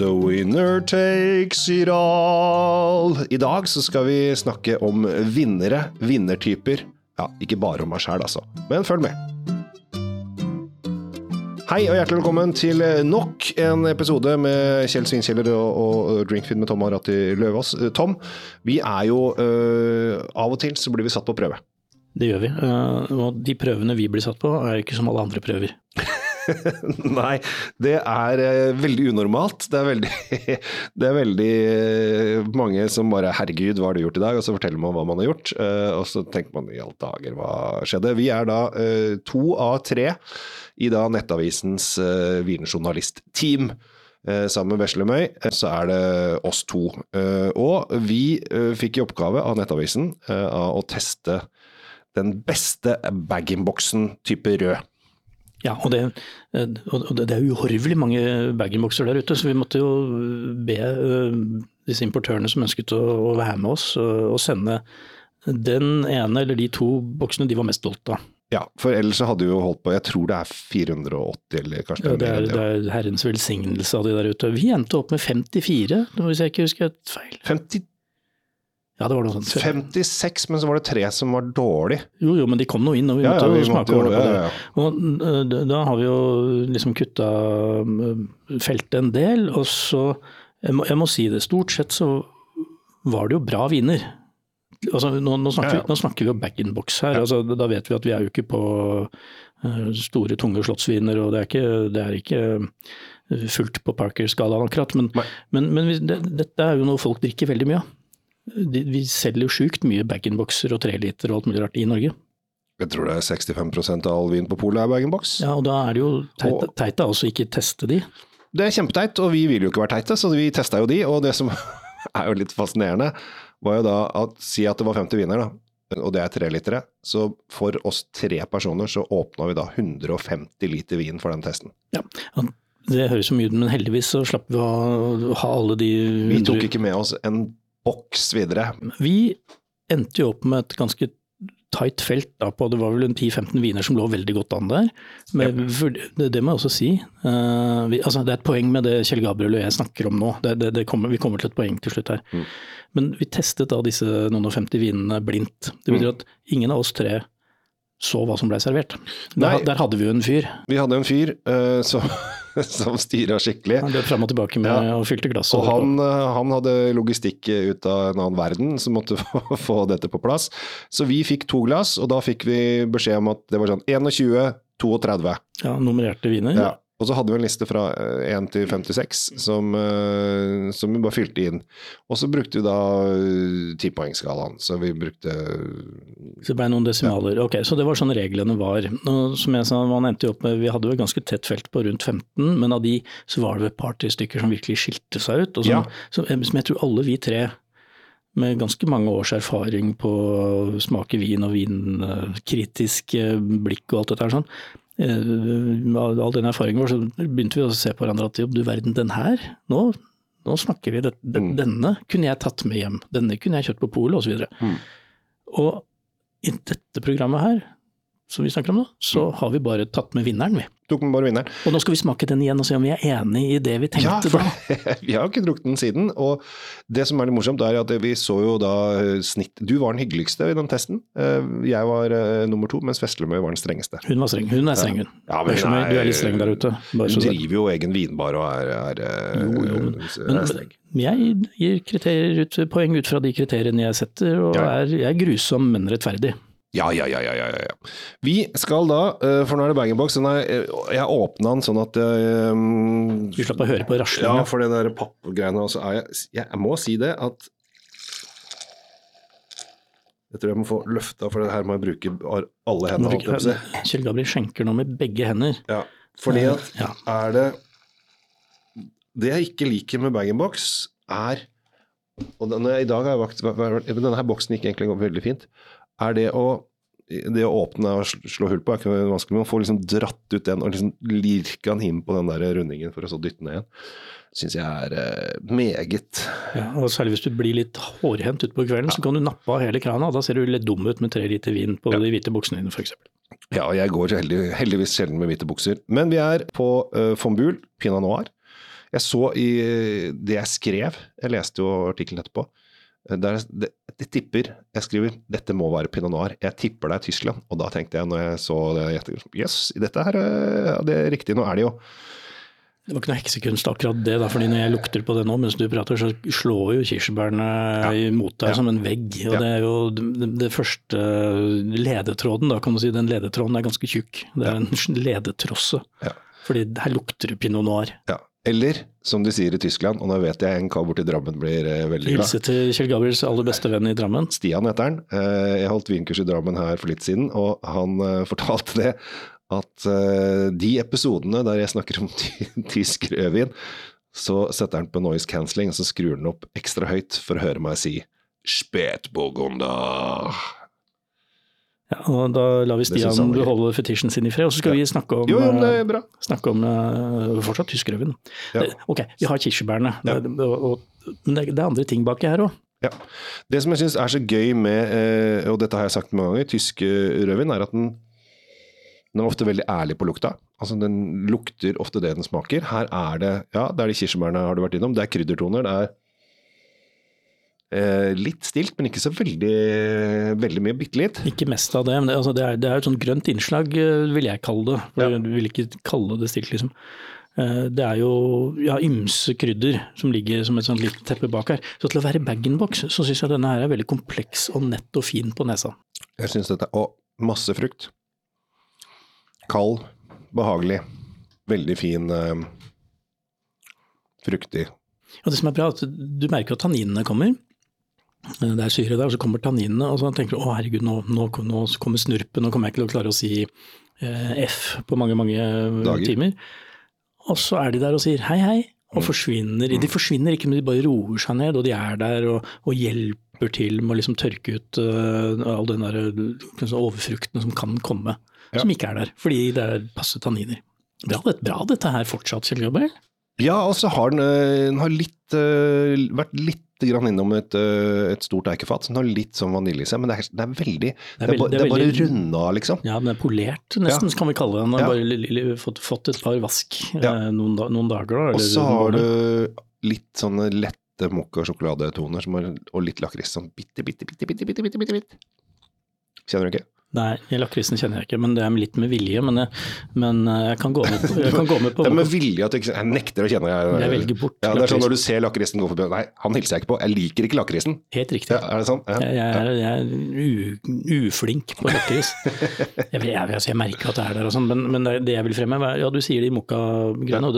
The winner takes it all. I dag så skal vi snakke om vinnere, vinnertyper. Ja, ikke bare om meg sjæl, altså. Men følg med. Hei og hjertelig velkommen til nok en episode med Kjell Svinkjeller og, og Drinkfeed med Tom Arati Løvaas. Tom, vi er jo øh, Av og til så blir vi satt på prøve. Det gjør vi. Uh, og de prøvene vi blir satt på, er ikke som alle andre prøver. Nei, det er uh, veldig unormalt. Det er veldig, det er veldig uh, mange som bare 'herregud, hva har du gjort i dag?' Og så forteller man hva man har gjort. og så tenker man 'i alle dager, hva skjedde?' Vi er da to av tre i da Nettavisens vinjournalistteam. sammen med Veslemøy så er det oss to. og vi fikk i oppgave av Nettavisen av å teste den beste bag-in-boksen type rød. Ja, og det, og det er uhorvelig mange bag-in-boxer der ute, så vi måtte jo be eh, disse importørene som ønsket å, være med oss, å sende den ene eller de to boksene de var mest stolt av. Ja, for ellers så hadde vi jo holdt på, jeg tror det er 480 eller kanskje ja, det, er, det er herrens velsignelse av de der ute. Vi endte opp med 54, hvis jeg ikke husker et feil. 52 ja, det var noe sånt. 56, men så var det tre som var dårlig. Jo, jo, men de kom nå inn, og vi måtte ja, ja, smake over det. Ja, og eh, da har vi jo liksom kutta eh, feltet en del, og så jeg må, jeg må, si det, stort sett så var det jo bra viner. Altså, nå, nå, snakker vi, nå, snakker vi, jo back-in-box her. Altså, da vet vi at vi er jo ikke på uh, store, tunge slottsviner, og det er ikke, det er ikke fullt på Parker-skalaen akkurat. Men, men, men det, dette er jo noe folk drikker veldig mye av vi selger jo sjukt mye bag-in-boxer og treliter og alt mulig rart i Norge. Jeg tror det er 65% av all vin på polet er bag-in-box. Ja, og da er det jo teit, teit å ikke teste de. Det er kjempeteit, og vi vil jo ikke være teite, så vi testa jo de. Og det som er jo litt fascinerende, var jo da at si at det var 50 viner, da, og det er trelitere. Så for oss tre personer så åpna vi da 150 liter vin for den testen. Ja, det høres så mye ut, men heldigvis så slapp vi å ha alle de 100... Vi tok ikke med oss en boks videre. Vi endte jo opp med et ganske tight felt da på, det var vel en 10-15 viner som lå veldig godt an der. Men, det, det, må jeg også si. Uh, vi, altså, det er et poeng med det Kjell Gabriel og jeg snakker om nå. Det, det, kommer, vi kommer til et poeng til slutt her. Mm. Men vi testet da disse noen og 50 vinene blindt. Det betyr mm. at ingen av oss tre så hva som ble servert. Der, der, hadde vi jo en fyr. Vi hadde en fyr uh, som, som styra skikkelig. Han løp fram og tilbake med ja. og fylte glass. Og han, uh, han, hadde logistikk ut av en annen verden som måtte få, få, dette på plass. Så vi fikk to glass, og da fikk vi beskjed om at det var sånn 21, 32. Ja, nummererte viner. Ja. Og så hadde vi en liste fra 1 eh, til 56 som, eh, som vi bare fylte inn. Og så brukte vi da eh, tipoengsskalaen, så vi brukte Så det ble noen desimaler. Ja. Ok, så det var sånn reglene var. Og som jeg sa, man endte jo opp med, Vi hadde jo et ganske tett felt på rundt 15, men av de så var det et par-tre stykker som virkelig skilte seg ut. Og som, ja. som, som jeg tror alle vi tre med ganske mange års erfaring på å smake vin og vinkritisk blikk og alt dette her sånn, med eh, all den erfaringen vår, så begynte vi å se på hverandre at du verden, den her, nå, nå snakker vi, det, mm. denne kunne jeg tatt med hjem, denne kunne jeg kjøpt på polet osv. Og, mm. og i dette programmet her, som vi snakker om nå, så mm. har vi bare tatt med vinneren, vi. Tok med bare vinneren. Og nå skal vi smake den igjen og se om vi er enig i det vi tenkte ja, for, da. vi har jo ikke drukket den siden. Og det som er litt morsomt, er at vi så jo da eh, snitt Du var den hyggeligste i den testen. Eh, jeg var uh, nummer to, mens Veslemøy var den strengeste. Hun var streng. Hun er streng, hun. Ja, men hun er, du er litt streng der ute. Bare hun driver jo egen vinbar og er, er, jo, jo, men, er streng. Jeg gir ut, poeng ut fra de kriteriene jeg setter, og ja. er, jeg er grusom, men rettferdig. Ja, ja, ja, ja, ja. Vi skal da, eh, for nå er det bag-in-box, eh, jeg åpna den sånn at um, Du slapp å høre på raslinga? Ja, for det der pappgreiene. også er jeg Jeg må si det at Jeg tror jeg må få løfta, for det her må jeg bruke alle hendene. Kjell Gabriel skjenker nå med begge hender. Ja, fordi at ja. er det Det jeg ikke liker med bag-in-box, er og denne, i dag har jeg vakt, Denne her boksen gikk egentlig veldig fint er det å det å åpne og slå hull på er ikke noe vanskelig, men å få liksom dratt ut den og liksom lirka den inn på den der rundingen for å så dytte den igjen, syns jeg er eh, meget Ja, og Særlig hvis du blir litt hårhendt utpå kvelden, ja. så kan du nappe av hele krana. Da ser du litt dum ut med tre liter vin på ja. de hvite buksene dine, f.eks. Ja, jeg går heldig, heldigvis sjelden med hvite bukser. Men vi er på uh, Fombul, Pinot Noir. Jeg så i det jeg skrev, jeg leste jo artikkelen etterpå, der det, det, tipper Jeg skriver 'dette må være pinot noir'. Jeg tipper det er Tyskland. Og da tenkte jeg, når jeg så det, jøss, yes, dette her ja, det er riktig. Nå er det jo det var ikke noe heksekunst akkurat det, da, fordi når jeg lukter på det nå mens du prater, så slår jo kirsebærene ja. imot deg ja. som en vegg. Og ja. det er jo det, det, første ledetråden, da kan du si. Den ledetråden er ganske tjukk. Det er en ledetrosse. Fordi her lukter det pinot noir. Ja. Eller som de sier i Tyskland, og nå vet jeg en kar borti Drammen blir eh, veldig glad. Hilse til Kjell Gabriels aller beste venn i Drammen. Stian heter han. Eh, jeg holdt vinkurs i Drammen her for litt siden, og han eh, fortalte det at uh, de episodene der jeg snakker om tysk rødvin, så setter han på noise cancelling, og så skrur han opp ekstra høyt for å høre meg si Spetburgunder. Ja, og Da lar vi Stian beholde fetisjen sin i fred, og så skal ja. vi snakke om, jo, jo, det bra. Eh, snakke om uh, fortsatt tysk rødvin. Ja. Ok, vi har kirsebærene, ja. men det, er andre ting baki her òg. Ja. Det som jeg syns er så gøy med, og dette har jeg sagt mange ganger, tysk rødvin, er at den den er ofte veldig ærlig på lukta. Altså Den lukter ofte det den smaker. Her er det ja, det er de kirsebærene har du vært innom. Det er kryddertoner. Det er eh, litt stilt, men ikke så veldig, veldig mye. Bitte litt. Ikke mest av det. men Det, altså, det, er, det er, et sånt grønt innslag, eh, vil jeg kalle det. For ja. Du vil ikke kalle det stilt, liksom. Eh, det er jo ja, ymse krydder som ligger som et sånt lite teppe bak her. Så til å være bag-in-box, så syns jeg denne her er veldig kompleks og nett og fin på nesa. Jeg synes dette, Og masse frukt. Kald, behagelig. Veldig fin, fruktig. Og det som er bra, at du merker at tanninene kommer. Eh, det er syre der, og så kommer tanninene, og så tenker du å herregud, nå, nå, nå kommer snurpen, nå kommer jeg ikke til å klare å si eh, F på mange, mange Dager. timer. Og så er de der og sier hei, hei, og mm. forsvinner. De forsvinner ikke, men de bare roer seg ned, og de er der og, og hjelper til med å liksom tørke ut uh, all den der overfrukten som kan komme ja. som ikke er der, fordi det er passe tanniner. Bra, bra dette her fortsatt, Kjell Gabriel? Ja, og så har den, den har litt, vært litt grann innom et, uh, et stort eikefat. Den har litt sånn vanilje i seg, men det er, det er veldig Det er, det bare runda, liksom. Ja, den er polert, nesten, ja. kan vi kalle den. Den har ja. bare fått, fått, et par vask ja. noen, noen, noen, dager. Da, og så har du litt sånne lette mokka-sjokoladetoner og litt lakris. Sånn bitte, bitte, bitte, bitte, bitte, bitte, bitte, bitte. Kjenner du ikke? Nei, lakrisen kjenner jeg ikke, men det er litt med vilje. Men jeg, men eh, jeg kan gå med på, gå med på Det er med vilje at du ikke Jeg nekter å kjenne Jeg, jeg velger bort ja, Det er sånn når du ser lakrisen gå forbi Nei, han hilser jeg ikke på. Jeg liker ikke lakrisen. Helt riktig. Ja, er det sånn? Ja. Jeg, jeg, er, uflink på lakris. jeg, jeg, merker at det er der og sånn, men, men, det jeg vil fremheve er Ja, du sier det i mokka-greiene.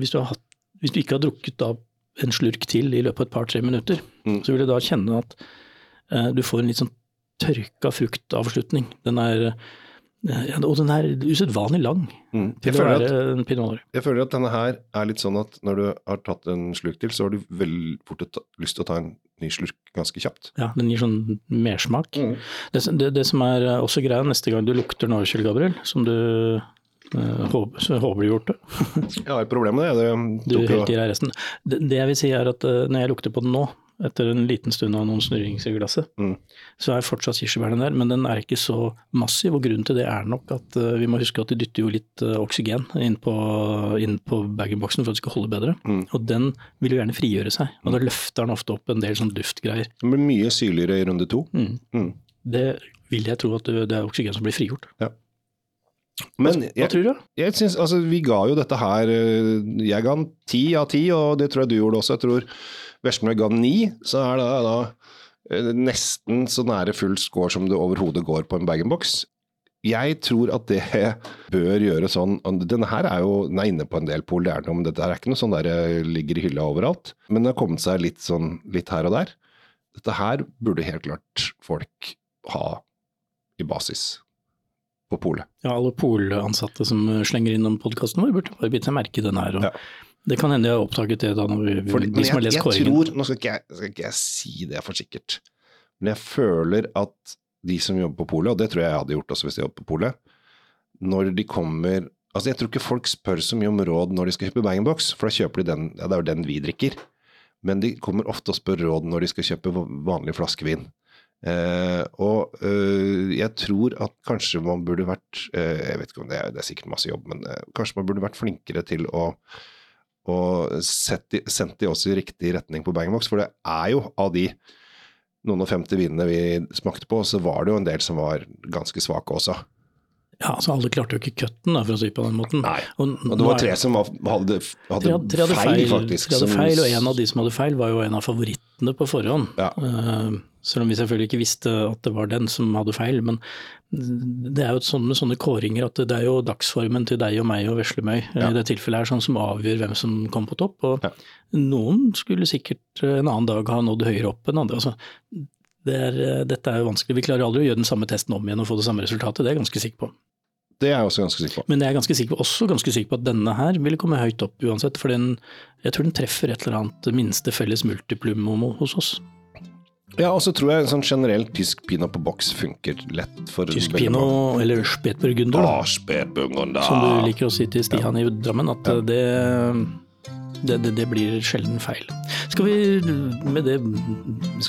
Hvis, hvis, du ikke har drukket da en slurk til i løpet av et par-tre minutter, mm. så vil du da kjenne at uh, du får en litt sånn tørka fruktavslutning. Den er, ja, og den er usedvanlig lang mm. Jeg, føler at. Jeg føler at denne her er litt sånn at når du har tatt en slurk til, så har du veldig fort lyst til å ta en ny slurk ganske kjapt. Ja, den gir sånn mersmak. Mm. Det, det, det, som er også greia neste gang du lukter nå, Kjell Gabriel, som du Uh, håper, håper du gjort det. jeg har et problem med det. det du gir deg resten. Det, det, jeg vil si er at når jeg lukter på den nå, etter en liten stund av noen snurrings i glasset, mm. så er fortsatt kirsebærene der, men den er ikke så massiv. og Grunnen til det er nok at uh, vi må huske at de dytter jo litt uh, oksygen inn på, inn på bag-in-boksen for at det skal holde bedre. Mm. Og den vil jo gjerne frigjøre seg, og da mm. løfter den ofte opp en del sånn duftgreier. Den blir mye syrligere i runde to. Mm. mm. Det vil jeg tro at det er oksygen som blir frigjort. Ja. Men hva, hva tror du? Jeg synes, altså, vi ga jo dette her eh, Jeg ga den ti av ti, og det tror jeg du gjorde også. Jeg tror Veslemøy ga ni, så er det da eh, nesten så nære full score som det overhodet går på en bag-in-box. Jeg tror at det bør gjøre sånn Denne her er jo den er inne på en del pol, det er noe, men dette er ikke noe sånn der det ligger i hylla overalt. Men det har kommet seg litt sånn litt her og der. Dette her burde helt klart folk ha i basis på polet. Ja, alle polansatte som slenger innom podkasten vår, burde bare bite seg merke i den her. Og ja. Det kan hende jeg har oppdaget det da når vi, Fordi, de som har lest kåringen. Tror, nå skal ikke, jeg, skal ikke jeg si det for sikkert, men jeg føler at de som jobber på polet, og det tror jeg jeg hadde gjort også hvis jeg jobbet på polet, når de kommer Altså Jeg tror ikke folk spør så mye om råd når de skal kjøpe bag-in-box, for da kjøper de den, ja det er jo den vi drikker. Men de kommer ofte og spør råd når de skal kjøpe vanlig flaskevin. Eh, og eh, jeg tror at kanskje man burde vært eh, Jeg vet ikke om det er, det er sikkert masse jobb, men eh, kanskje man burde vært flinkere til å og sett, sendt de også i riktig retning på Bangbox. For det er jo av de noen og femti vinene vi smakte på, så var det jo en del som var ganske svake også. Ja, altså Alle klarte jo ikke cutten, for å si på den måten. Nei, og, og det var tre som hadde, hadde, tre, tre hadde feil, faktisk. Tre hadde feil, og en av de som hadde feil, var jo en av favorittene på forhånd. Ja. Uh, selv om vi selvfølgelig ikke visste at det var den som hadde feil. Men det er jo sånn med sånne kåringer at det er jo dagsformen til deg og meg og Veslemøy ja. i det tilfellet er sånn som avgjør hvem som kom på topp. Og ja. noen skulle sikkert en annen dag ha nådd høyere opp enn andre. altså det er, dette er jo vanskelig. Vi klarer aldri å gjøre den samme testen om igjen og få det samme resultatet, det er jeg ganske sikker på. Det er jeg også ganske sikker på. Men jeg er ganske sikker på, også ganske sikker på at denne her ville komme høyt opp uansett. For den, jeg tror den treffer et eller annet minste felles multiplum hos oss. Ja, og så tror jeg sånn generelt tysk pinot på boks funker lett for Tysk pinot, eller spetburgunder, da. spetburgunder. som du liker å si til Stian ja. i Drammen, at ja. det, det, det, det, blir sjelden feil. Skal vi med det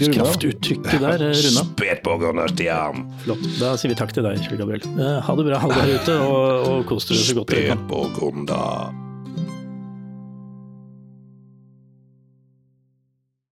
kraftuttrykket der runde av? Spetburgunder, Stian! Flott. Da sier vi takk til deg, Kjell Gabriel. Eh, ha det bra, alle der ute, og, og kos dere så godt dere kan. Spetburgunder.